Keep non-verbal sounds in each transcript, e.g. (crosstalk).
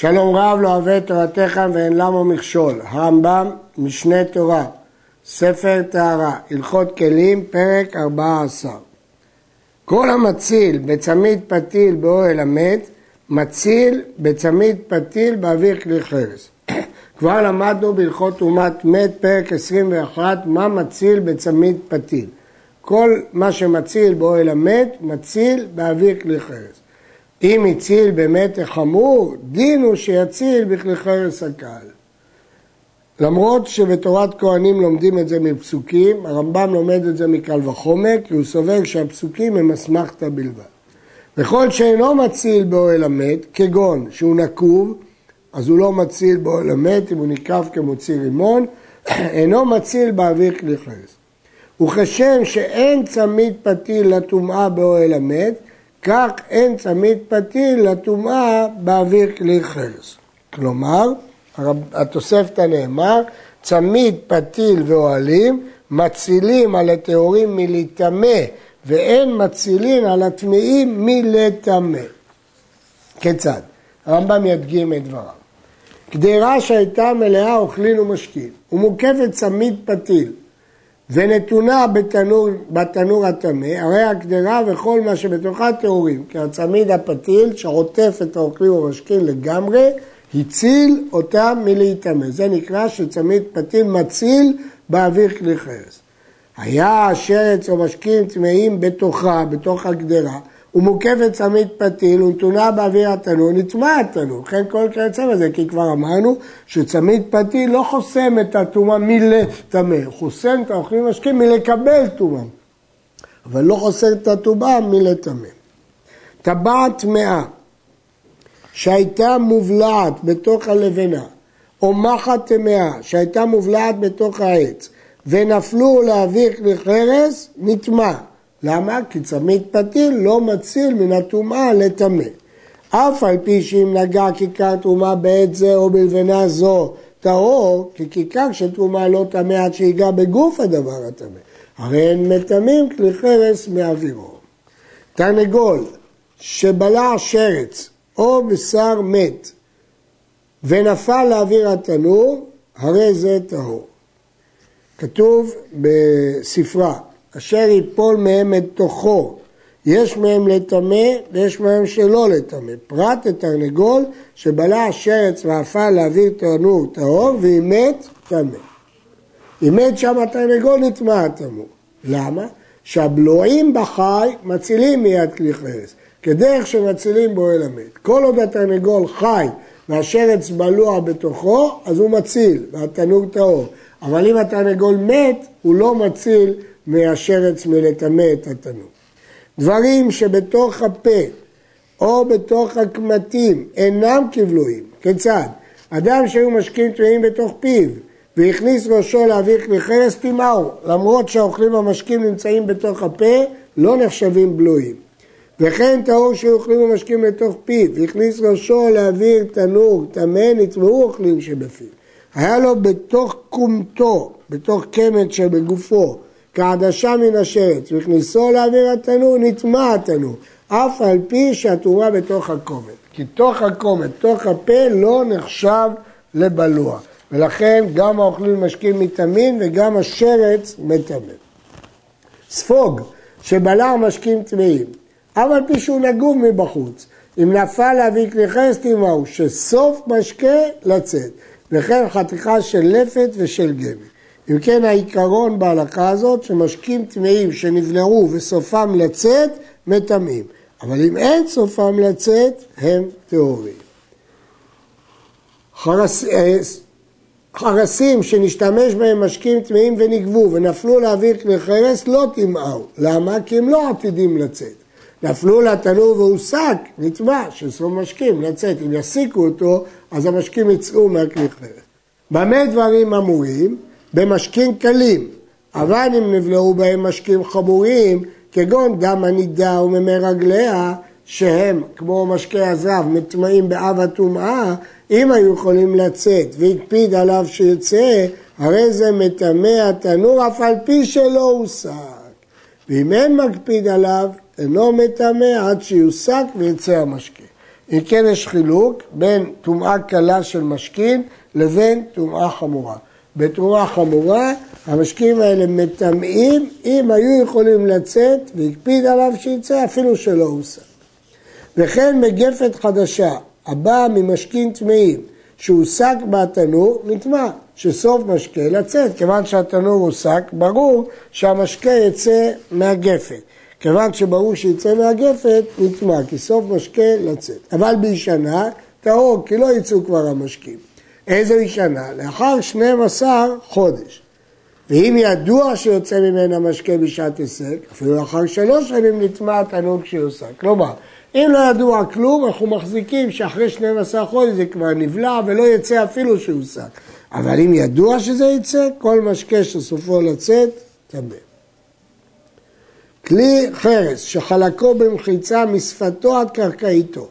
שלום רב לא אוהב תורתך ואין למה מכשול. הרמב"ם, משנה תורה, ספר טהרה, הלכות כלים, פרק 14. כל המציל בצמיד פתיל באוהל המת, מציל בצמיד פתיל באוויר כלי חרס. (coughs) כבר למדנו בהלכות טומאת מת, פרק 21, מה מציל בצמיד פתיל. כל מה שמציל באוהל המת, מציל באוויר כלי חרס. אם הציל באמת חמור, דין הוא שיציל בכלי חרס הקהל. למרות שבתורת כהנים לומדים את זה מפסוקים, הרמב"ם לומד את זה מקל וחומר, כי הוא סובר שהפסוקים הם אסמכתא בלבד. וכל שאינו מציל באוהל המת, כגון שהוא נקוב, אז הוא לא מציל באוהל המת, אם הוא נקרב כמוציא רימון, (clears throat) אינו מציל באוויר כלי חרס. וכשם שאין צמיד פתיל לטומאה באוהל המת, כך אין צמיד פתיל לטומאה באוויר כלי חרס. כלומר, התוספתא נאמר, צמיד פתיל ואוהלים מצילים על הטהורים מלהיטמא ואין מצילין על הטמאים מלטמא. כיצד? הרמב"ם ידגים את דבריו. קדרה שהייתה מלאה אוכלין ומשקין ומוקפת צמיד פתיל ונתונה בתנור, בתנור הטמא, הרי הקדרה וכל מה שבתוכה טהורים, כי הצמיד הפתיל שעוטף את האוכלים ומשקין לגמרי, הציל אותם מלהיטמא. זה נקרא שצמיד פתיל מציל באוויר כלי חרס. היה שרץ או משקים טמאים בתוכה, בתוך הגדרה, ומוקפת צמיד פתיל ונתונה באוויר התנור, נטמע התנור. לכן כל כיוצא בזה, כי כבר אמרנו שצמיד פתיל לא חוסם את הטומאה מלטמא, חוסם את האוכלים המשקים מלקבל טומאה, אבל לא חוסם את הטומאה מלטמא. טבעת טמאה שהייתה מובלעת בתוך הלבנה, או מחט טמאה שהייתה מובלעת בתוך העץ, ונפלו לאוויר חרס, נטמע. למה? כי צמיד פתיל לא מציל מן הטומאה לטמא. אף על פי שאם נגע כיכר טומאה בעת זה או בלבנה זו טהור, כי כיכר של טומאה לא טמא עד שיגע בגוף הדבר הטמא. הרי הם מטמאים כלי חרס מאווירו. תרנגול שבלע שרץ או בשר מת ונפל לאוויר התנור, הרי זה טהור. כתוב בספרה, אשר יפול מהם את תוכו, יש מהם לטמא ויש מהם שלא לטמא. פרט לתרנגול שבלע שרץ ועפל להעביר תנור טהור ואם מת, טמא. אם מת שם התרנגול נטמע הטמור. למה? שהבלועים בחי מצילים מיד כלי חרס, כדרך שמצילים באוהל המת. כל עוד התרנגול חי והשרץ בלוע בתוכו, אז הוא מציל, והתנור טהור. אבל אם התרנגול מת, הוא לא מציל מהשרץ מלטמא את התנור. דברים שבתוך הפה או בתוך הקמטים אינם כבלויים, כיצד? אדם שהיו משקים טמאים בתוך פיו והכניס ראשו להעביר כלי חרס, טימאו, למרות שהאוכלים המשקים נמצאים בתוך הפה, לא נחשבים בלויים. וכן טהור שאוכלים ומשקים לתוך פיו, והכניס ראשו להעביר תנור, טמא, נטמעו אוכלים שבפיו. היה לו בתוך קומתו, בתוך קמט שבגופו, כעדשה מן השרץ, וכניסו לאוויר התנור, נטמע התנור, אף על פי שהתרומה בתוך הקומת. כי תוך הקומת, תוך הפה, לא נחשב לבלוע. ולכן גם האוכלים משקים מטמאים וגם השרץ מטמא. ספוג שבלע משקים טמאים, אף על פי שהוא נגוב מבחוץ, אם נפל להביא כלי חרס תימהו, שסוף משקה לצאת, וכן חתיכה של לפת ושל גמל. אם כן העיקרון בהלכה הזאת שמשקים טמאים שנבלעו וסופם לצאת, מטמאים. אבל אם אין סופם לצאת, הם טהורים. חרס... אה, חרסים שנשתמש בהם משקים טמאים ונגבו ונפלו לאוויר כלי חרס לא טמאו. למה? כי הם לא עתידים לצאת. נפלו לתנור והוסק, נטמע, שסוף משקים לצאת. אם יסיקו אותו, אז המשקים יצאו מהכלי חרס. במה דברים אמורים? במשקים קלים, אבל אם נבלעו בהם משקים חמורים, כגון דם הנידה וממי רגליה, שהם, כמו משקי הזהב, מטמאים באב הטומאה, אם היו יכולים לצאת והקפיד עליו שיצא, הרי זה מטמא התנור אף על פי שלא הוסק. ואם אין מקפיד עליו, אינו מטמא עד שיוסק ויצא המשקה. אם כן יש חילוק בין טומאה קלה של משכין לבין טומאה חמורה. בטומאה חמורה המשקיעים האלה מטמאים אם היו יכולים לצאת והקפיד עליו שיצא אפילו שלא הוסק. וכן מגפת חדשה הבאה ממשכין טמאים שהוסק בתנור נטמע, שסוף משקה לצאת, כיוון שהתנור הוסק ברור שהמשקה יצא מהגפת. כיוון שברור שיצא מהגפת, נטמע, כי סוף משקה לצאת. אבל בישנה, טהור, כי לא יצאו כבר המשקים. איזה ישנה? לאחר 12 חודש. ואם ידוע שיוצא ממנה משקה בשעת הישג, אפילו לאחר שלוש שנים נטמע התענוג שיוסק. כלומר, אם לא ידוע כלום, אנחנו מחזיקים שאחרי 12 חודש זה כבר נבלע ולא יצא אפילו שהוסק. אבל אם ידוע שזה יצא, כל משקה שסופו לצאת, טמא. כלי חרס שחלקו במחיצה משפתו עד קרקעיתו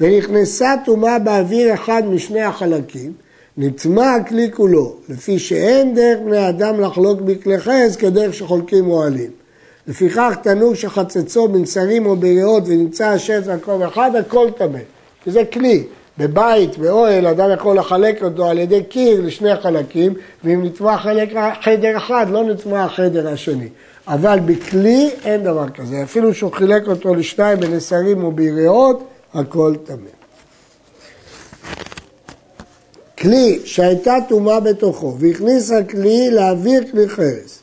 ונכנסה טומאה באוויר אחד משני החלקים, נטמע הכלי כולו, לפי שאין דרך בני אדם לחלוק בכלי חרס כדרך שחולקים אוהלים. לפיכך תנור שחצצו בנסרים או בריאות ונמצא השרץ במקום אחד, הכל טמא. כי זה כלי. בבית, באוהל, אדם יכול לחלק אותו על ידי קיר לשני חלקים, ואם נטמע חלק, חדר אחד, לא נטמע החדר השני. אבל בכלי אין דבר כזה. אפילו שהוא חילק אותו לשניים בנסרים או ביריעות, הכל טמא. כלי שהייתה טומאה בתוכו והכניס הכלי להעביר כלי חרס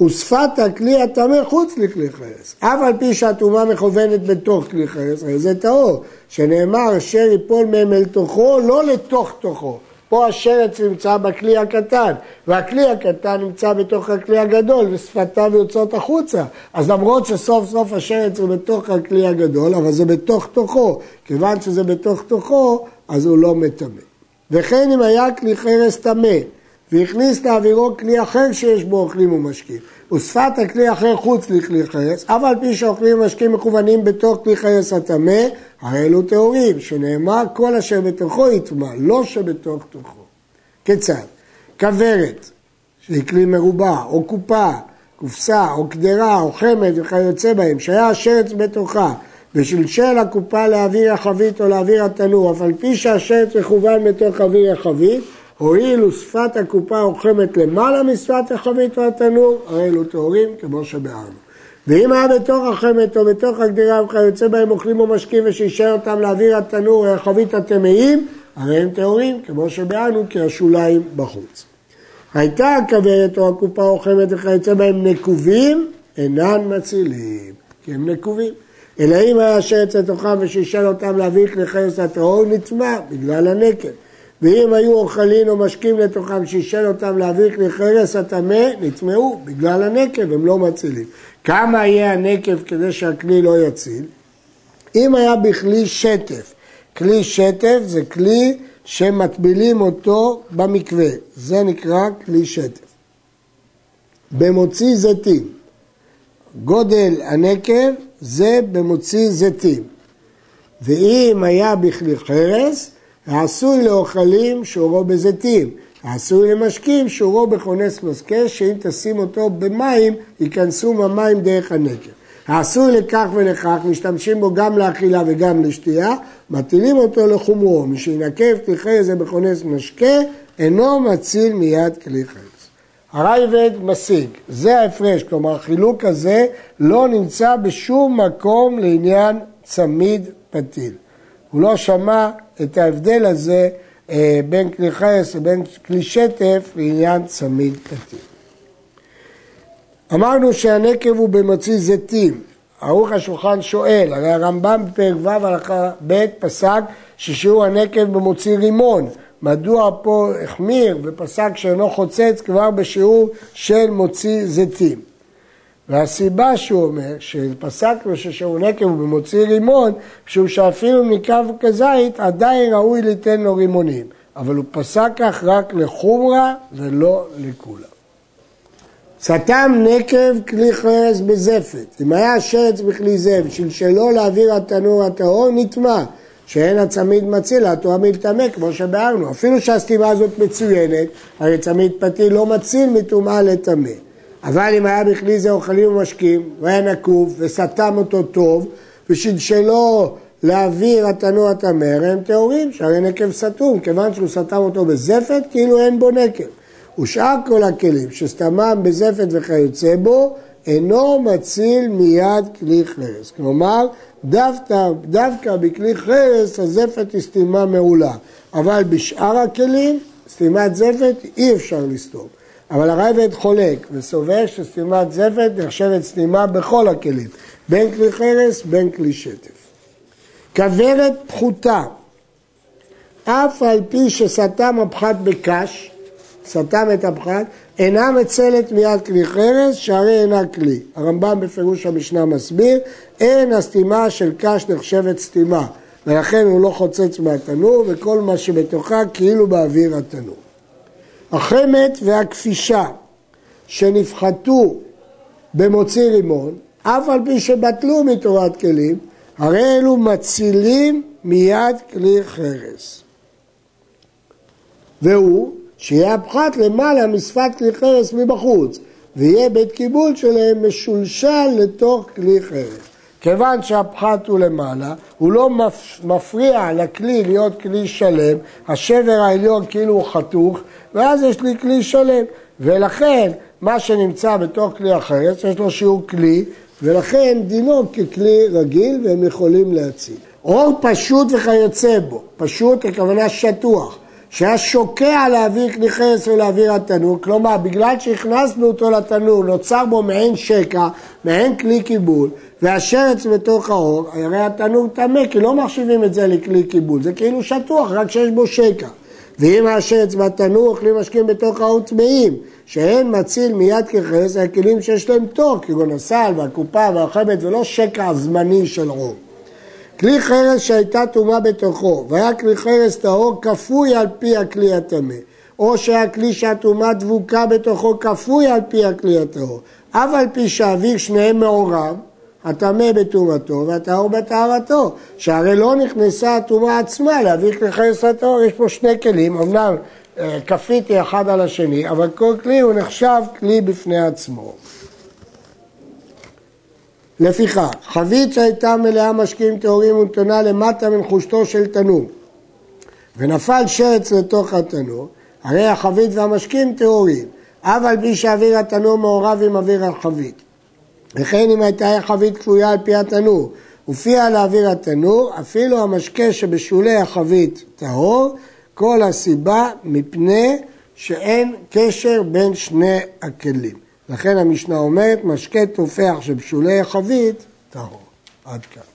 ושפת הכלי הטמא חוץ לכלי חרס. אף על פי שהטומאה מכוונת בתוך כלי חרס, הרי זה טהור, שנאמר אשר יפול מהם אל תוכו, לא לתוך תוכו. פה השרץ נמצא בכלי הקטן, והכלי הקטן נמצא בתוך הכלי הגדול, ושפתיו יוצאות החוצה. אז למרות שסוף סוף השרץ הוא בתוך הכלי הגדול, אבל זה בתוך תוכו. כיוון שזה בתוך תוכו, אז הוא לא מטמא. וכן אם היה כלי חרס טמא, והכניס לאווירו כלי אחר שיש בו אוכלים ומשקים. ושפת הכלי אחר חוץ לכלי חרס, אף על פי שאוכלים ומשקים מכוונים בתוך כלי חרס הטמא, הרי אלו טהורים, שנאמר כל אשר בתוכו יטמע, לא שבתוך תוכו. כיצד? כוורת, שהיא כלי מרובע, או קופה, קופסה, או קדרה, או חמד וכיוצא בהם, שהיה השרץ בתוכה, ושלשל הקופה לאוויר החבית או לאוויר התנור, אף על פי שהשרץ מכוון בתוך אוויר החבית, הואיל ושפת הקופה רוחמת למעלה משפת החבית והתנור, הרי אלו טהורים כמו שביארנו. ואם היה בתוך החמת או בתוך הגדירה וכיוצא בהם אוכלים או משקים ושישאר אותם לאוויר התנור או החבית הטמאים, הרי הם טהורים כמו שביארנו כי השוליים בחוץ. הייתה הכוורת או הקופה רוחמת וכיוצא בהם נקובים, אינן מצילים, כי הם נקובים. אלא אם היה השרץ לתוכם ושישאל אותם להביא כלי חרס הטהור, נטמע בגלל הנקב. ואם היו אוכלים או משקים לתוכם שישל אותם להביא כלי חרס הטמא, נטמעו בגלל הנקב, הם לא מצילים. כמה יהיה הנקב כדי שהכלי לא יציל? אם היה בכלי שטף, כלי שטף זה כלי שמטבילים אותו במקווה, זה נקרא כלי שטף. במוציא זיתים, גודל הנקב זה במוציא זיתים. ואם היה בכלי חרס, העשוי לאוכלים שורו בזיתים, העשוי למשקים שורו בכונס משקה, שאם תשים אותו במים, ייכנסו מהמים דרך הנקב. העשוי לכך ולכך, משתמשים בו גם לאכילה וגם לשתייה, מטילים אותו לחומרו. מי שינקב כלי זה בכונס משקה, אינו מציל מיד כלי חרס. הרייבד משיג, זה ההפרש, כלומר החילוק הזה לא נמצא בשום מקום לעניין צמיד פתיל. הוא לא שמע את ההבדל הזה אה, בין כלי חייס לבין כלי שטף לעניין צמיד פתיל. אמרנו שהנקב הוא במוציא זיתים. ערוך השולחן שואל, הרי הרמב"ם בפרק ו' הלכה ב' פסק ששיעור הנקב במוציא רימון. מדוע פה החמיר ופסק שאינו חוצץ כבר בשיעור של מוציא זיתים. והסיבה שהוא אומר שפסקנו ששיעור נקב הוא במוציא רימון, שהוא שאפילו מקו כזית עדיין ראוי ליתן לו רימונים. אבל הוא פסק כך רק לחומרה ולא לכולם. סתם נקב כלי חרס בזפת. אם היה שרץ בכלי זב שלשלו להעביר התנור הטהור, נטמע. שאין הצמיד מציל, התואמיל טמא, כמו שביארנו. אפילו שהסתימה הזאת מצוינת, הרי צמיד פתיל לא מציל מטומאה לטמא. אבל אם היה בכלי זה אוכלים ומשקים, הוא היה נקוב וסתם אותו טוב, ושלשלו להעביר התנור הטמא, הם טהורים, שהרי נקב סתום, כיוון שהוא סתם אותו בזפת, כאילו אין בו נקב. ושאר כל הכלים שסתמם בזפת וכיוצא בו, אינו מציל מיד כלי חרס. כלומר, דווקא, דווקא בכלי חרס הזפת היא סתימה מעולה, אבל בשאר הכלים, סתימת זפת אי אפשר לסתום. אבל הרייבד חולק וסובר שסתימת זפת נחשבת סתימה בכל הכלים, בין כלי חרס בין כלי שטף. כוורת פחותה, אף על פי שסתם הפחת בקש, סתם את הפחת, אינה מצלת מיד כלי חרס, שהרי אינה כלי. הרמב"ם בפירוש המשנה מסביר, אין הסתימה של קש נחשבת סתימה, ולכן הוא לא חוצץ מהתנור, וכל מה שבתוכה כאילו באוויר התנור. החמת והכפישה שנפחתו במוציא רימון, אף על פי שבטלו מתורת כלים, הרי אלו מצילים מיד כלי חרס. והוא שיהיה הפחת למעלה משפת כלי חרס מבחוץ, ויהיה בית קיבול שלהם משולשל לתוך כלי חרס. כיוון שהפחת הוא למעלה, הוא לא מפריע לכלי להיות כלי שלם, השבר העליון כאילו הוא חתוך, ואז יש לי כלי שלם. ולכן, מה שנמצא בתוך כלי החרס, יש לו שיעור כלי, ולכן דינו ככלי רגיל והם יכולים להציל. אור פשוט וכיוצא בו, פשוט הכוונה שטוח, שהיה שוקע להעביר כלי חרס ולהעביר התנור, כלומר בגלל שהכנסנו אותו לתנור נוצר בו מעין שקע, מעין כלי קיבול, והשרץ בתוך האור, הרי התנור טמא, כי לא מחשיבים את זה לכלי קיבול, זה כאילו שטוח, רק שיש בו שקע. ואם השרץ בתנור אוכלים משקים בתוך האור טמאים, שאין מציל מיד כחרס, הכלים שיש להם תור, כגון הסל והקופה והחמת, ולא שקע זמני של עור. כלי חרס שהייתה טומאה בתוכו, והיה כלי חרס טהור כפוי על פי הכלי הטמא, או שהיה כלי שהטומאה דבוקה בתוכו כפוי על פי הכלי הטהור, אף על פי שהאוויר שניהם מעורב, הטמא בטומאתו והטהור בטהרתו, שהרי לא נכנסה הטומאה עצמה להביא כלי חרס הטהור, יש פה שני כלים, אמנם אה, כפיתי אחד על השני, אבל כל כלי הוא נחשב כלי בפני עצמו. לפיכך, חבית שהייתה מלאה משקיעים טהורים ונתונה למטה מנחושתו של תנור, ונפל שרץ לתוך התנור, הרי החבית והמשקים טהורים, אף על פי שאוויר התנור מעורב עם אוויר החבית. וכן אם הייתה חבית כפויה על פי התנור, ופיה לאוויר התנור, אפילו המשקה שבשולי החבית טהור, כל הסיבה מפני שאין קשר בין שני הכלים. לכן המשנה אומרת, משקה תופח שבשולי החבית טהור. עד כאן.